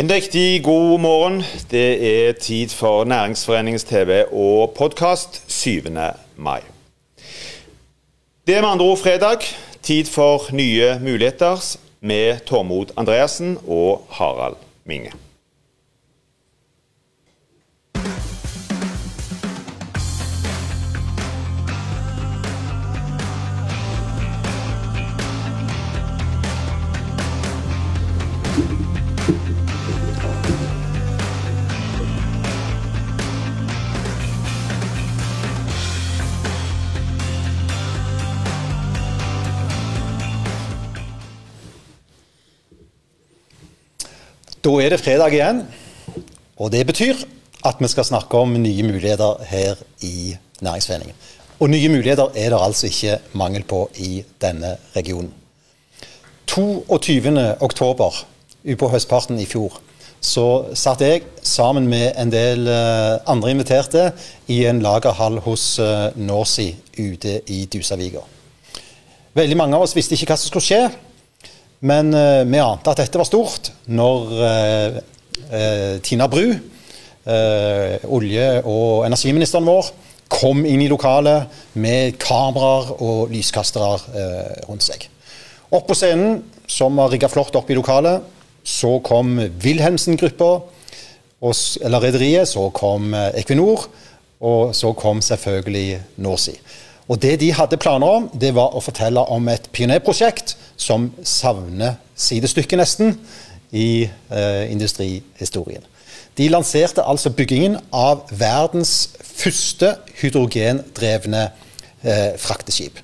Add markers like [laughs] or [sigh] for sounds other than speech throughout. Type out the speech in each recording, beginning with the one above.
En riktig god morgen. Det er tid for Næringsforeningens TV og podkast 7. mai. Det er med andre ord fredag. Tid for nye muligheter med Tormod Andreassen og Harald Minge. Da er det fredag igjen, og det betyr at vi skal snakke om nye muligheter her i Næringsforeningen. Og nye muligheter er det altså ikke mangel på i denne regionen. 22. oktober, på høstparten i fjor, så satt jeg sammen med en del eh, andre inviterte i en lagerhall hos uh, Norsi ute i Dusavika. Veldig mange av oss visste ikke hva som skulle skje. Men uh, vi ante at dette var stort når uh, uh, Tina Bru, olje- og energiministeren vår, kom inn i lokalet med kameraer og lyskastere rundt seg. Opp på scenen, som var rigga flott opp i lokalet, så kom Wilhelmsen-gruppa, eller rederiet, så kom Equinor, og så kom selvfølgelig Norsi. Og Det de hadde planer om, det var å fortelle om et pionerprosjekt som savner sidestykke, nesten, i eh, industrihistorien. De lanserte altså byggingen av verdens første hydrogendrevne eh, frakteskip.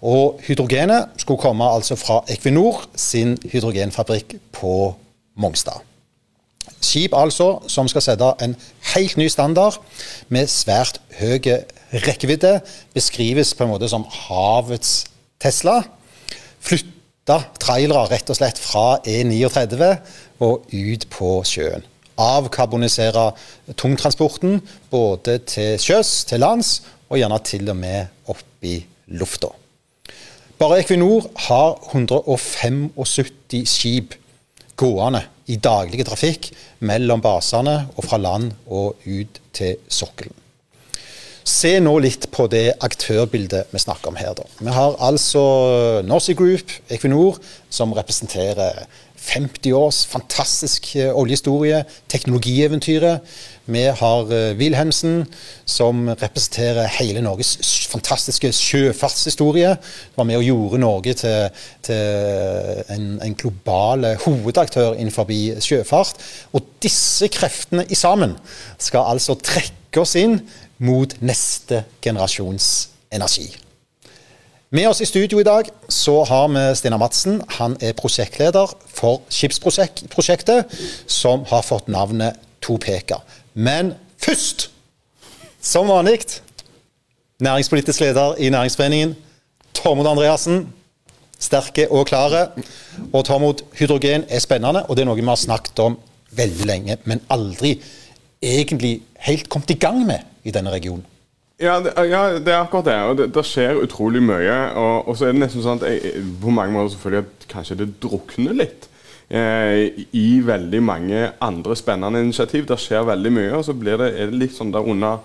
Og hydrogenet skulle komme altså fra Equinor sin hydrogenfabrikk på Mongstad. Skip altså som skal sette en helt ny standard med svært høy rekkevidde. Beskrives på en måte som havets Tesla. Flytta trailere rett og slett fra E39 og ut på sjøen. Avkarbonisere tungtransporten både til sjøs, til lands, og gjerne til og med opp i lufta. Bare Equinor har 175 skip gående i daglig trafikk mellom basene og fra land og ut til sokkelen. Se nå litt på det aktørbildet vi snakker om her. Da. Vi har altså Norsi Group, Equinor, som representerer 50 års fantastisk eh, oljehistorie, teknologieventyret. Vi har uh, Wilhelmsen, som representerer hele Norges fantastiske sjøfartshistorie. Var med og gjorde Norge til, til en, en, global hovedaktør innenfor sjøfart. Og disse kreftene i sammen skal altså trekke oss inn mot neste generasjons energi. Med oss i studio i dag så har vi Stina Madsen. Han er prosjektleder for skipsprosjektet som har fått navnet Topeka. Men først, som vanlig, næringspolitisk leder i Næringsforeningen, Tormod Andreassen. Sterke og klare. Og Tormod, hydrogen er spennende, og det er noe vi har snakket om veldig lenge, men aldri egentlig helt kommet i gang med i denne regionen. Ja det, ja, det, er akkurat det. og Det, det skjer utrolig mye. Og, og, så er det nesten sånn at jeg, på mange måter selvfølgelig at kanskje det drukner litt eh, i veldig mange andre spennende initiativ. Det skjer veldig mye, og så blir det, er det litt sånn der under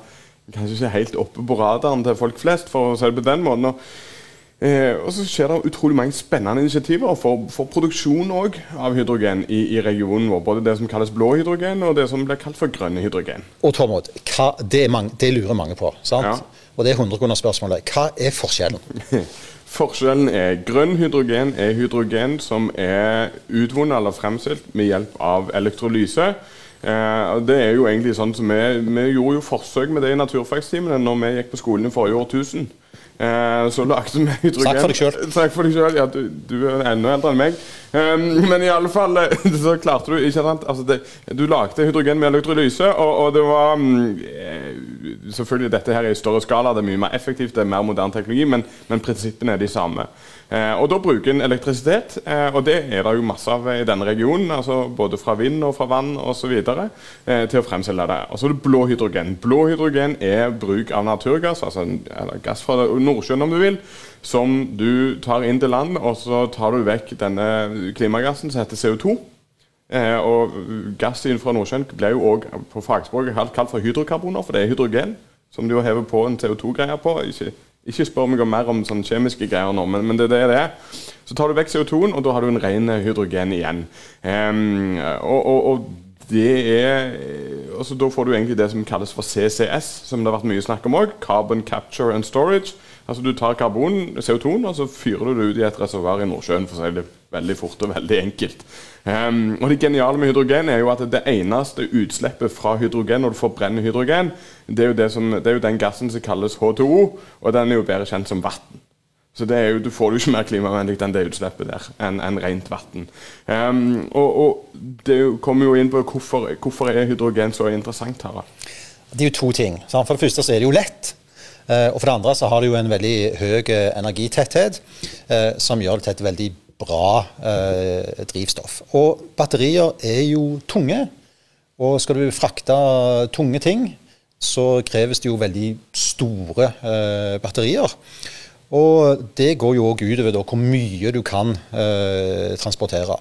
Kanskje ikke helt oppe på radaren til folk flest, for å si det på den måten. og Eh, og så skjer det utrolig mange spennende initiativer for, for produksjon av hydrogen i, i, regionen vår. Både det som kalles blå hydrogen, og det som blir kalt for grønne hydrogen. Og Tormod, det, det, lurer mange på. sant? Ja. Og det er 100 spørsmålet. Hva er forskjellen? [laughs] Forskjellen er grønn hydrogen er hydrogen som er utvunnet eller fremstilt med hjelp av elektrolyse. Eh, det er jo egentlig sånn som vi, vi gjorde jo forsøk med det i naturfagstimene når vi gikk på skolen i forrige årtusen. Eh, så lagde vi hydrogen Takk for deg sjøl. Takk for deg sjøl. Ja, du, du, er enda eldre enn meg. Um, men i alle fall eh, [laughs] så klarte du ikke sant? Altså det, Du lagde hydrogen med elektrolyse, og, og det var um, Selvfølgelig dette her er i større skala, det er mye mer effektivt, det er mer moderne teknologi, men, men prinsippene er de samme. Eh, og Da bruker en elektrisitet, eh, og det er det jo masse av i denne regionen. altså Både fra vind og fra vann osv. Eh, til å fremstille det. Og så er det blå hydrogen. Blå hydrogen er bruk av naturgass, altså gass fra Nordsjøen om du vil, som du tar inn til land, og så tar du vekk denne klimagassen som heter CO2. Eh, og gass fra Nordsjøen blir jo òg på fagspråket kalt for hydrokarboner, for det er hydrogen som du hever på en CO2-greie på. Ikke, ikke spør meg mer om sånne kjemiske greier nå, men, men det det det er. Så tar du vekk CO2-en, og da har du en ren hydrogen igjen. Um, og, og, og, det er altså Da får du egentlig det som kalles for CCS, som det har vært mye snakk om òg. Carbon Capture and Storage. Altså Du tar karbon, CO2-en, og så fyrer du det ut i et reservoar i Nordsjøen. for å si det veldig fort og veldig enkelt. Um, og Det geniale med hydrogen er jo at det eneste utslippet fra hydrogen når du forbrenner hydrogen, det er jo, det som, det er jo den gassen som kalles H2O, og den er jo bedre kjent som vann. Så det er jo, Du får jo ikke mer klimavennlig enn det utslippet der, enn en rent vann. Um, og, og, det kommer jo inn på hvorfor, hvorfor er hydrogen så interessant. her? Det er jo to ting. For det første så er det jo lett. Uh, og for det andre så har det jo en veldig høy energitetthet, uh, som gjør det til et veldig bra drivstoff. Og batterier er jo tunge. Og skal du frakte tunge ting, så kreves det jo veldig store batterier. Og det går jo òg utover hvor mye du kan eh, transportere.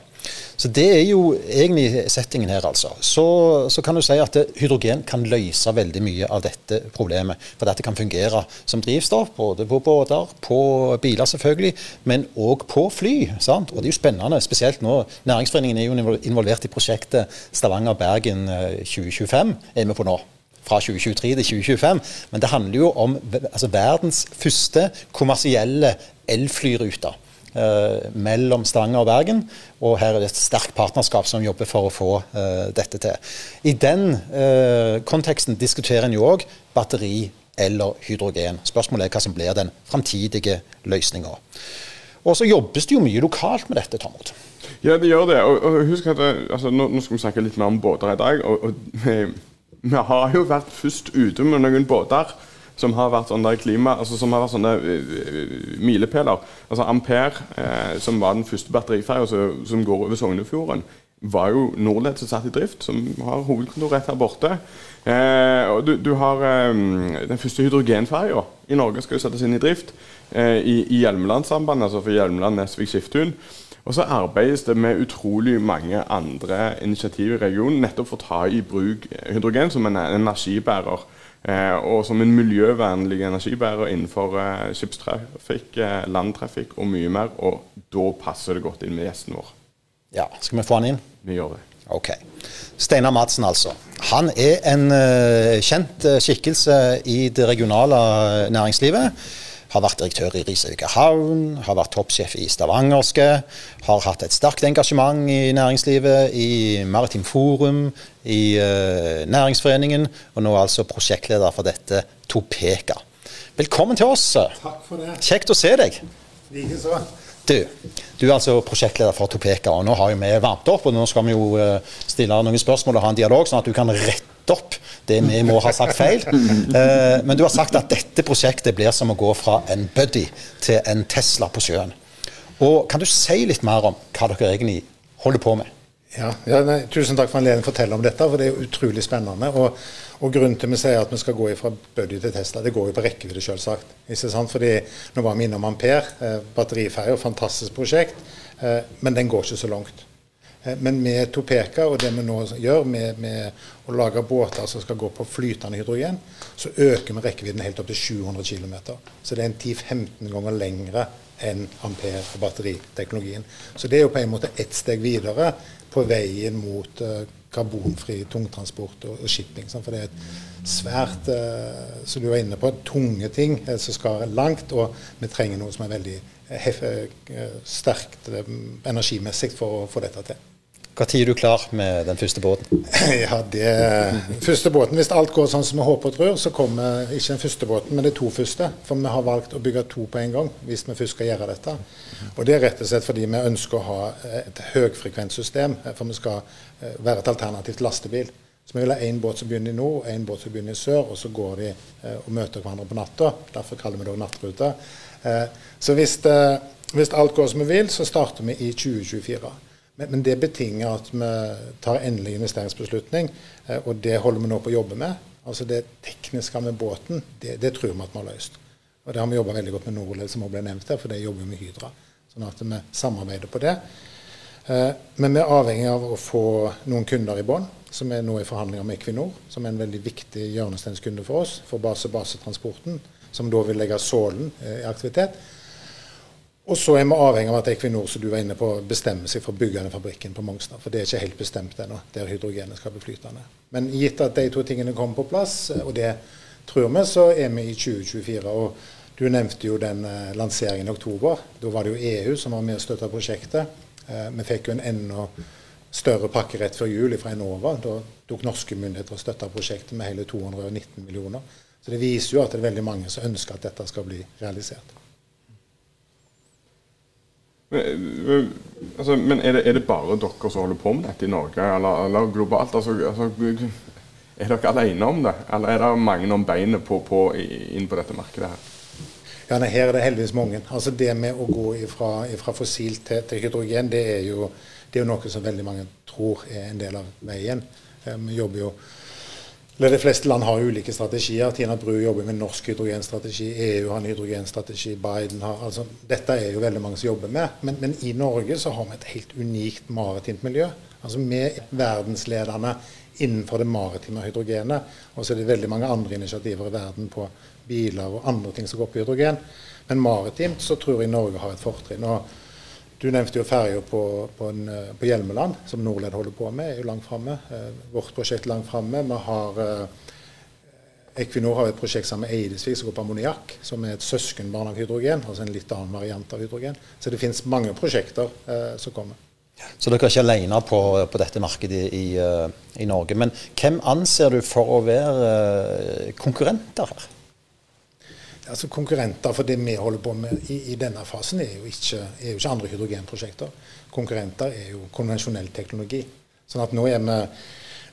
Så det er jo egentlig settingen her, altså. Så, så kan du si at det, hydrogen kan løse veldig mye av dette problemet. For dette kan fungere som drivstoff, både på båter, på biler selvfølgelig, men òg på fly. Sant? Og det er jo spennende, spesielt nå. Næringsforeningen er jo involvert i prosjektet Stavanger-Bergen 2025, eh, er vi på nå fra 2023 til 2025. Men det handler jo om altså, verdens første kommersielle elflyrute. Uh, mellom Stavanger og Bergen. Og her er det et sterkt partnerskap som jobber for å få uh, dette til. I den uh, konteksten diskuterer en jo òg batteri eller hydrogen. Spørsmålet er hva som blir den framtidige løsninga. Og så jobbes det jo mye lokalt med dette. Tormod. Ja, det gjør det. Og, og husk at altså, nå, nå, skal vi snakke litt mer om båter i dag. og, og vi har jo vært først ute med noen båter som har vært sånne klima, altså som har vært sånne uh, milepæler. Altså Ampere, eh, som var den første batteriferja som, som går over Sognefjorden, var jo Norled som satt i drift, som har hovedkontor rett her borte. Eh, og du, du har eh, den første hydrogenferja i Norge skal jo settes inn i drift i, i Hjelmelandssambandet, altså for Hjelmeland, Nesvik, Skiftun. Og så arbeides det med utrolig mange andre initiativ i regionen nettopp for å ta i bruk hydrogen som en energibærer. Eh, og som en miljøvennlig energibærer innenfor eh, skipstrafikk, eh, landtrafikk og mye mer. Og da passer det godt inn med gjesten vår. Ja, Skal vi få han inn? Vi gjør det. Ok. Steinar Madsen, altså. Han er en uh, kjent skikkelse i det regionale næringslivet. Har vært direktør i Risavika havn, har vært toppsjef i Stavangerske. Har hatt et sterkt engasjement i næringslivet, i Maritim Forum, i uh, Næringsforeningen, og nå altså prosjektleder for dette Topeka. Velkommen til oss. Takk for det. Kjekt å se deg. Likeså. Du, du er altså prosjektleder for Topeka, og nå har vi varmt opp. og Nå skal vi jo uh, stille noen spørsmål og ha en dialog, sånn at du kan rette opp det vi må ha sagt feil. [laughs] Eh, men du har sagt at dette prosjektet blir som å gå fra en Buddy til en Tesla på sjøen. Og Kan du si litt mer om hva dere egentlig holder på med? Ja, ja nei, Tusen takk for anledningen til å fortelle om dette, for det er utrolig spennende. Og, og Grunnen til vi sier at vi skal gå fra Buddy til Tesla, det går jo på rekkevidde, selvsagt. Ikke sant? Fordi Nå var vi innom Ampere, eh, batteriferje, fantastisk prosjekt, eh, men den går ikke så langt. Eh, men med Topeka og det vi nå gjør med, med, å lage båter som skal gå på flytende hydrogen, så øker vi rekkevidden helt opp til 700 km. Så det er en 10-15 ganger lengre enn ampere- og batteriteknologien. Så det er jo på en måte ett steg videre på veien mot uh, karbonfri tungtransport og, og shipping. For det er et svært, uh, som du var inne på, tunge ting som skal langt, og vi trenger noe som er veldig sterkt energimessig for å få dette til. Når er du klar med den første båten? [laughs] Ja, det første båten, Hvis alt går sånn som vi håper og tror, så kommer ikke den første båten, men de to første. For vi har valgt å bygge to på en gang hvis vi først skal gjøre dette. Og Det er rett og slett fordi vi ønsker å ha et høyfrekvenssystem. For vi skal eh, være et alternativt lastebil. Så vi vil ha én båt som begynner i nord, én båt som begynner i sør, og så går de eh, og møter hverandre på natta. Derfor kaller vi det nattrute. Eh, så hvis, hvis alt går som vi vil, så starter vi i 2024. Men, men, det betinger at vi tar endelig investeringsbeslutning, eh, og det holder vi nå på å jobbe med. Altså Det tekniske med båten, det, det tror vi at vi har løst. Og Det har vi jobba veldig godt med Norled, som også ble nevnt her, for det jobber vi med Hydra. Sånn at vi samarbeider på det. Eh, men vi er avhengig av å få noen kunder i bånn, som er nå i forhandlinger med Equinor, som er en veldig viktig hjørnesteinskunde for oss, for base-base-transporten, som da vil legge sålen eh, i aktivitet. Og så er vi avhengig av at Equinor som du var inne på, bestemmer seg for å bygge den fabrikken på Mongstad. For det er ikke helt bestemt ennå, der hydrogenet skal bli flytende. Men gitt at de to tingene kommer på plass, og det tror vi, så er vi i 2024. og Du nevnte jo den uh, lanseringen i oktober. Da var det jo EU som var med og støtta prosjektet. Uh, vi fikk jo en enda større pakke rett før jul fra Enova. Da tok norske myndigheter og støtta prosjektet med hele 219 millioner. Så det viser jo at det er veldig mange som ønsker at dette skal bli realisert. Men, altså, men er, det, er, det, bare dere som holder på med dette i Norge, eller, eller globalt? Altså, altså, er dere alene om det, eller er det mange om beinet på, på, inn på dette markedet? her? Ja, nei, Her er det heldigvis mange. Altså Det med å gå fra fossilt til, til, hydrogen, det er, jo, det er jo noe som veldig mange tror er en del av veien. Eh, vi jobber jo de fleste land har ulike strategier. Tina Bru jobber med norsk hydrogenstrategi. EU har en hydrogenstrategi. Biden har altså, Dette er jo veldig mange som jobber med. Men, men i Norge så har vi et helt unikt maritimt miljø. Altså Vi er verdensledende innenfor det maritime hydrogenet. Og så er det veldig mange andre initiativer i verden på biler og andre ting som går på hydrogen. Men maritimt så tror jeg Norge har et fortrinn. Du nevnte jo ferja på, på, på, Hjelmeland, som Norled holder på med, er jo langt framme. Eh, vårt prosjekt er langt framme. Vi har eh, Equinor har et prosjekt sammen med Eidesvik som går på ammoniakk, som er et søskenbarn av hydrogen. Altså en litt annen variant av hydrogen. Så det finnes mange prosjekter eh, som kommer. Så dere er ikke alene på, på dette markedet i, i, eh, Norge. Men hvem anser du for å være eh, konkurrenter her? Altså Konkurrenter for det vi holder på med i, i denne fasen, er jo, ikke, er jo, ikke, andre hydrogenprosjekter. Konkurrenter er jo konvensjonell teknologi. Sånn at nå er vi,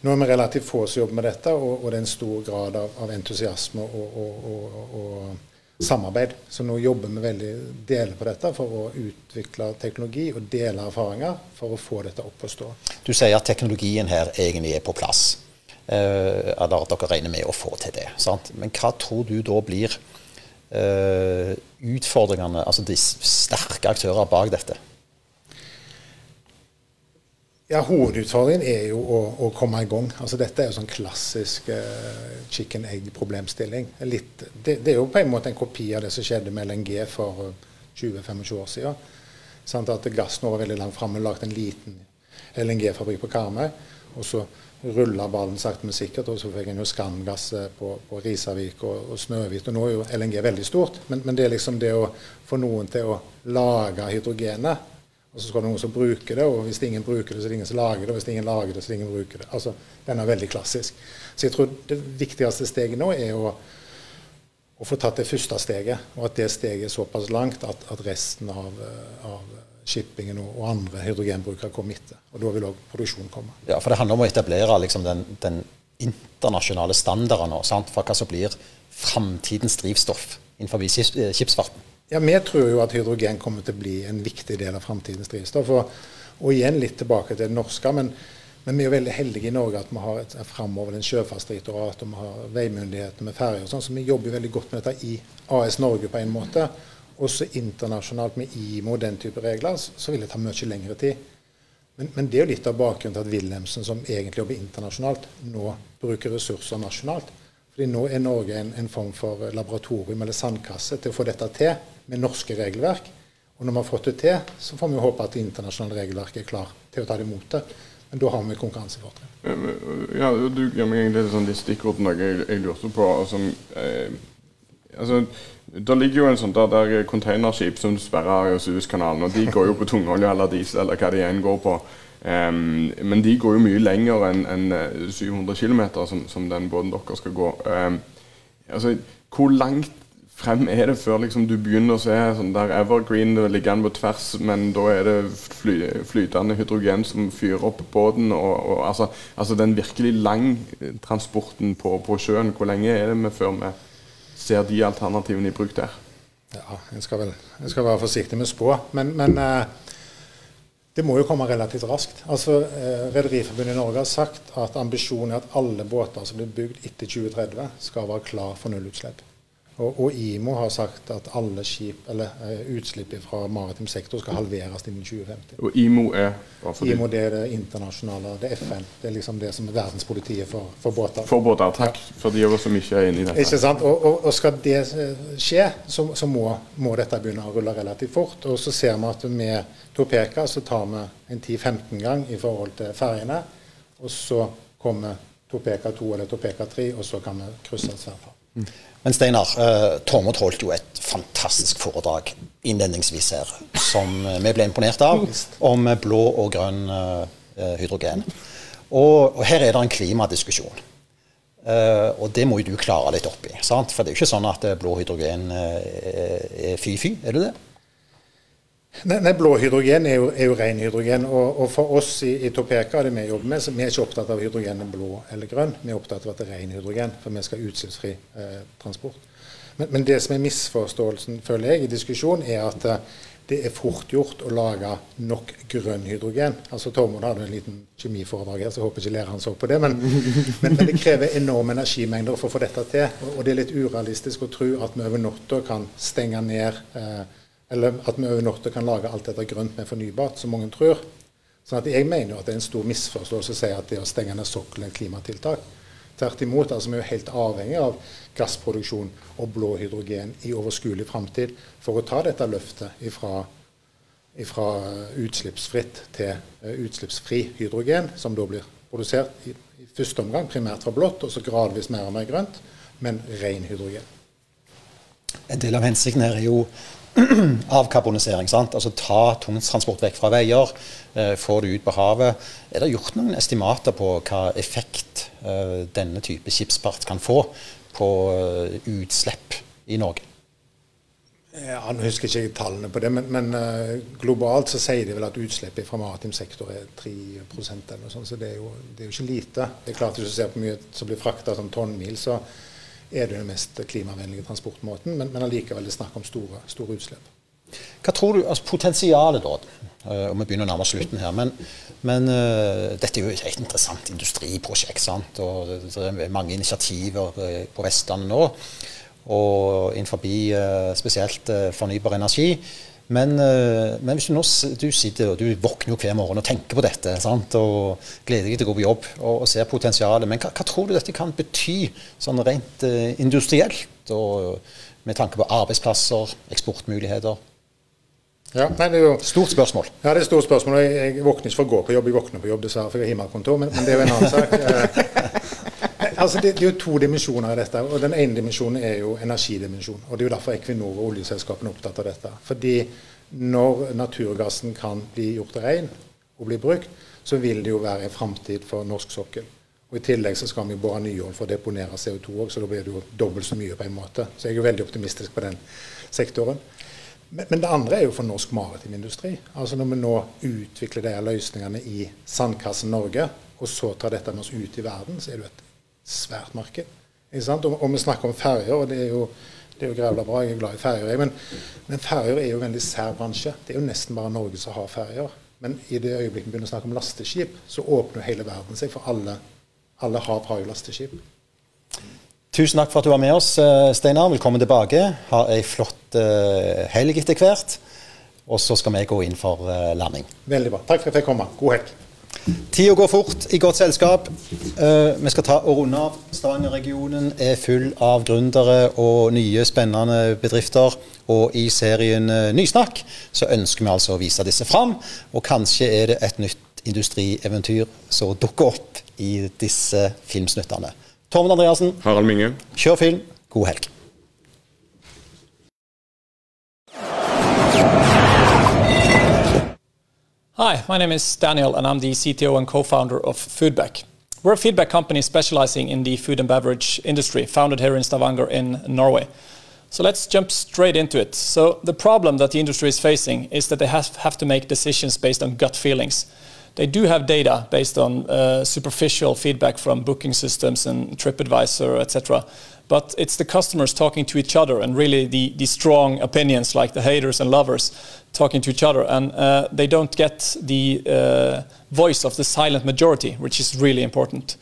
nå er vi relativt få som jobber med dette, og, og, det er en stor grad av, av entusiasme og, og, og, samarbeid. Så nå jobber vi veldig deler på dette for å utvikle teknologi og dele erfaringer for å få dette opp å stå. Du sier at teknologien her egentlig er på plass. Eh, eller at dere regner med å få til det. Sant? Men hva tror du da blir uh, utfordringene, altså de sterke aktører bak dette? Ja, Hovedutfordringen er jo å, å, komme i gang. Altså Dette er jo sånn klassisk uh, chicken egg-problemstilling. Det, det, er jo på en måte en kopi av det som skjedde med LNG for 20-25 år siden. Sånn at Gassnova veldig langt framme lagde en liten LNG-fabrikk på Karmøy. Og så rulla ballen sakte, men sikkert. Og så fikk en jo Skangass på, på Risavik og, og Snøhvit. Og nå er jo LNG veldig stort. Men, men, det er liksom det å få noen til å lage hydrogenet. Og så skal det noen som bruker det, og hvis ingen bruker det, så er det ingen som lager det. Og hvis ingen lager det, så er det ingen bruker det. Altså, Den er veldig klassisk. Så jeg tror det viktigste steget nå er å, å få tatt det første steget. Og at det steget er såpass langt at, at resten av, av shippingen og, andre hydrogenbrukere komme etter. Og Da vil òg produksjonen komme. Ja, for Det handler om å etablere liksom, den, den, internasjonale standarden nå, for hva som blir framtidens drivstoff innenfor eh, skipsfarten. Ja, Vi tror jo at hydrogen kommer til å bli en viktig del av framtidens drivstoff. Og, og, igjen litt tilbake til det norske. Men, men, vi er jo veldig heldige i Norge at vi har et, framover en sjøfartsdirektorat og vi har veimyndigheter med ferjer. Sånn, så vi jobber veldig godt med dette i AS Norge på en måte også internasjonalt med IMO og den type regler, så vil det ta mye lengre tid. Men, men, det er jo litt av bakgrunnen til at Wilhelmsen, som egentlig jobber internasjonalt, nå bruker ressurser nasjonalt. Fordi nå er Norge en, en form for laboratorium eller sandkasse til å få dette til med norske regelverk. Og når vi har fått det til, så får vi håpe at det internasjonale regelverket er klar til å ta det imot det. Men da har vi konkurransefortrinn. Ja, du gir meg egentlig sånn de stikkordene jeg, jeg lurte på. Altså, eh, altså, det ligger jo en sånn der, der containerskip som sperrer Suezkanalen, og de går jo på tungolje eller diesel eller hva de enn går på. Um, men de går jo mye lenger enn en 700 km, som, som, den båten dere skal gå. Um, altså, hvor langt frem er det før liksom, du begynner å se sånn der Evergreen ligger an på tvers, men da er det fly, flytende hydrogen som fyrer opp båten? Og, og, altså, altså, den virkelig lang transporten på, på sjøen, hvor lenge er det med før vi ser de alternativene i bruk der? Ja, jeg skal, vel, jeg skal være forsiktig med spå. Men, men eh, det må jo komme relativt raskt. Altså, eh, Rederiforbundet i Norge har sagt at ambisjonen er at alle båter som blir bygd etter 2030, skal være klar for nullutslipp. Og, og, IMO har sagt at alle skip, eller uh, utslipp fra maritim sektor skal halveres innen 2050. Og IMO er IMO det er det internasjonale, det er FN. Det er liksom det som er verdenspolitiet for, for båter. For båter, takk. Ja. For de av oss som ikke er inne i dette. Ikke sant? Og, og, og skal det eh, skje, så, så må, må, dette begynne å rulle relativt fort. Og så ser vi at med Topeka så tar vi en 10-15 gang i forhold til ferjene. Og så kommer Topeka 2 eller Topeka 3, og så kan vi krysse Sverdrup. Mm. Men Steinar, uh, Tormod holdt jo et fantastisk foredrag innledningsvis her, som vi ble imponert av, om blå og grønn uh, hydrogen. Og, og, her er det en klimadiskusjon. Uh, og det må jo du klare litt opp i. For det er jo ikke sånn at blå hydrogen er fy-fy, er det det? Nei, nei, Blå hydrogen er jo, er jo ren hydrogen. Og, og, for oss i, i Topeka, det vi jobber med, så vi er ikke opptatt av hydrogen blå eller grønn. Vi er opptatt av at det er ren hydrogen, for vi skal ha utslippsfri eh, transport. Men, men, det som er misforståelsen, føler jeg, i diskusjonen, er at eh, det er fort gjort å lage nok grønn hydrogen. Altså Tormod hadde en liten kjemiforedrag her, så jeg håper ikke læreren så på det. Men, [laughs] men, men, det krever enorme energimengder for å få dette til. Og, og det er litt urealistisk å tro at vi over natta kan stenge ned eh, eller at vi over natta kan lage alt dette grønt med fornybart, som mange tror. Sånn at Jeg mener jo at det er en stor misforståelse å si at det å stenge ned sokkelen er et klimatiltak. Tvert imot. altså Vi er jo helt avhengig av gassproduksjon og blå hydrogen i overskuelig framtid for å ta dette løftet ifra, ifra utslippsfritt til uh, utslippsfri hydrogen, som da blir produsert i, i første omgang primært fra blått, og så gradvis mer og mer grønt, men ren hydrogen. En del av hensikten her er jo [clears throat] avkarbonisering. sant? Altså Ta tungtransport vekk fra veier, eh, få det ut på havet. Er det gjort noen estimater på hva effekt eh, denne type skipsfart kan få på eh, utslipp i Norge? Ja, Nå husker jeg ikke tallene på det, men, men uh, globalt så sier de vel at utslippet fra maritim sektor er 3 eller noe sånt, så det er, jo, det er jo ikke lite. Det er klart Hvis du ser på mye som blir frakta som tonnmil, så, er det den mest klimavennlige transportmåten, men, men allikevel det er snakk om store, store, utslipp. Hva tror du, altså Potensialet, da, uh, og vi begynner å nærme oss slutten her, men, men uh, dette er jo et interessant industriprosjekt. sant, og Det er mange initiativer uh, på Vestlandet nå, og innenfor spesielt fornybar energi. Men, eh, men, hvis du nå du sitter og du våkner jo hver morgen og tenker på dette sant? og gleder deg til å gå på jobb og, og ser potensialet, men hva, hva, tror du dette kan bety sånn rent eh, industrielt og med tanke på arbeidsplasser, eksportmuligheter? Ja, nei, det er jo Stort spørsmål. Ja, det er et stort spørsmål. Jeg, jeg våkner ikke for å gå på jobb, jeg våkner på jobb dessverre, for jeg har hjemmekontor, men, men det er jo en annen sak. [laughs] Altså, det, det, er jo to dimensjoner i dette. og Den ene dimensjonen er jo energidimensjonen. og Det er jo derfor Equinor og oljeselskapene er opptatt av dette. Fordi når naturgassen kan bli gjort ren og bli brukt, så vil det jo være en framtid for norsk sokkel. Og I tillegg så skal vi bore nyål for å deponere CO2 òg, så da blir det jo dobbelt så mye på en måte. Så jeg er jo veldig optimistisk på den sektoren. Men, men det andre er jo for norsk maritim industri. Altså Når vi nå utvikler de løsningene i Sandkassen Norge, og så tar dette med oss ut i verden, så er det jo et svært marked. Og, og, vi snakker om ferjer, og det er jo det er jo grævla bra, jeg er glad i ferjer. Men, men ferjer er jo en veldig sær bransje. Det er jo nesten bare Norge som har ferjer. Men i det øyeblikket vi begynner å snakke om lasteskip, så åpner hele verden seg. For alle, alle hav har jo lasteskip. Tusen takk for at du var med oss, eh, Steinar. Velkommen tilbake. Ha ei flott uh, helg etter hvert. Og så skal vi gå inn for uh, landing. Veldig bra. Takk for at jeg fikk komme. God helg. Tida går fort i godt selskap. Uh, vi skal ta og runde av. Stavanger-regionen er full av gründere og nye, spennende bedrifter. Og i serien Nysnakk så ønsker vi altså å vise disse fram. Og kanskje er det et nytt industrieventyr som dukker opp i disse filmsnuttene. Tormod Andreassen. Harald Minge. Kjør film. God helg. Hi, my name is Daniel, and I'm the CTO and co-founder of Foodback. We're a feedback company specializing in the food and beverage industry, founded here in Stavanger in Norway. So let's jump straight into it. So the problem that the industry is facing is that they have, have to make decisions based on gut feelings. They do have data based on uh, superficial feedback from booking systems and TripAdvisor, etc. But it's the customers talking to each other and really the, the strong opinions, like the haters and lovers, talking to each other. And uh, they don't get the uh, voice of the silent majority, which is really important.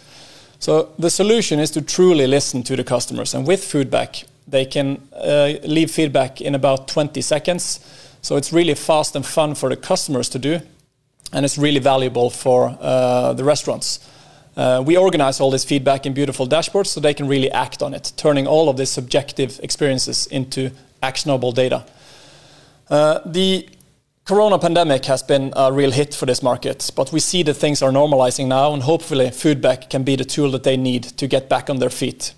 So the solution is to truly listen to the customers. And with Foodback, They can uh, leave feedback in about 20 seconds. So it's really fast and fun for the customers to do, and it's really valuable for uh, the restaurants. Uh, we organize all this feedback in beautiful dashboards so they can really act on it, turning all of these subjective experiences into actionable data. Uh, the corona pandemic has been a real hit for this market, but we see that things are normalizing now, and hopefully, Foodback can be the tool that they need to get back on their feet.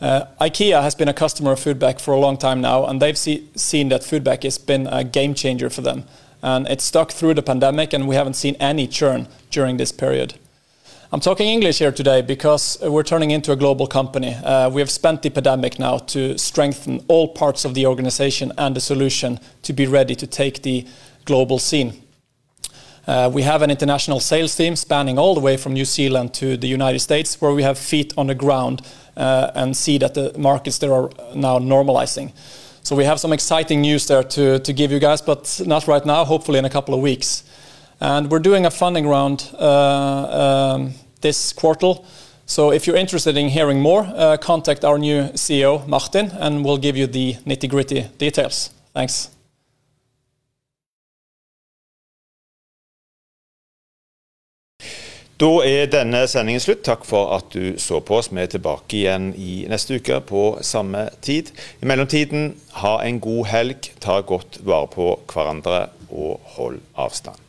Uh, IKEA has been a customer of Foodback for a long time now, and they've see, seen that Foodback has been a game changer for them. And it's stuck through the pandemic, and we haven't seen any churn during this period. I'm talking English here today because we're turning into a global company. Uh, we have spent the pandemic now to strengthen all parts of the organization and the solution to be ready to take the global scene. Uh, we have an international sales team spanning all the way from New Zealand to the United States, where we have feet on the ground uh, and see that the markets there are now normalizing. So we have some exciting news there to, to give you guys, but not right now, hopefully in a couple of weeks. And we're doing a funding round uh, um, this quarter. So if you're interested in hearing more, uh, contact our new CEO, Martin, and we'll give you the nitty gritty details. Thanks. Da er denne sendingen slutt. Takk for at du så på oss. Vi er tilbake igjen i neste uke på samme tid. I mellomtiden, ha en god helg, ta godt vare på hverandre og hold avstand.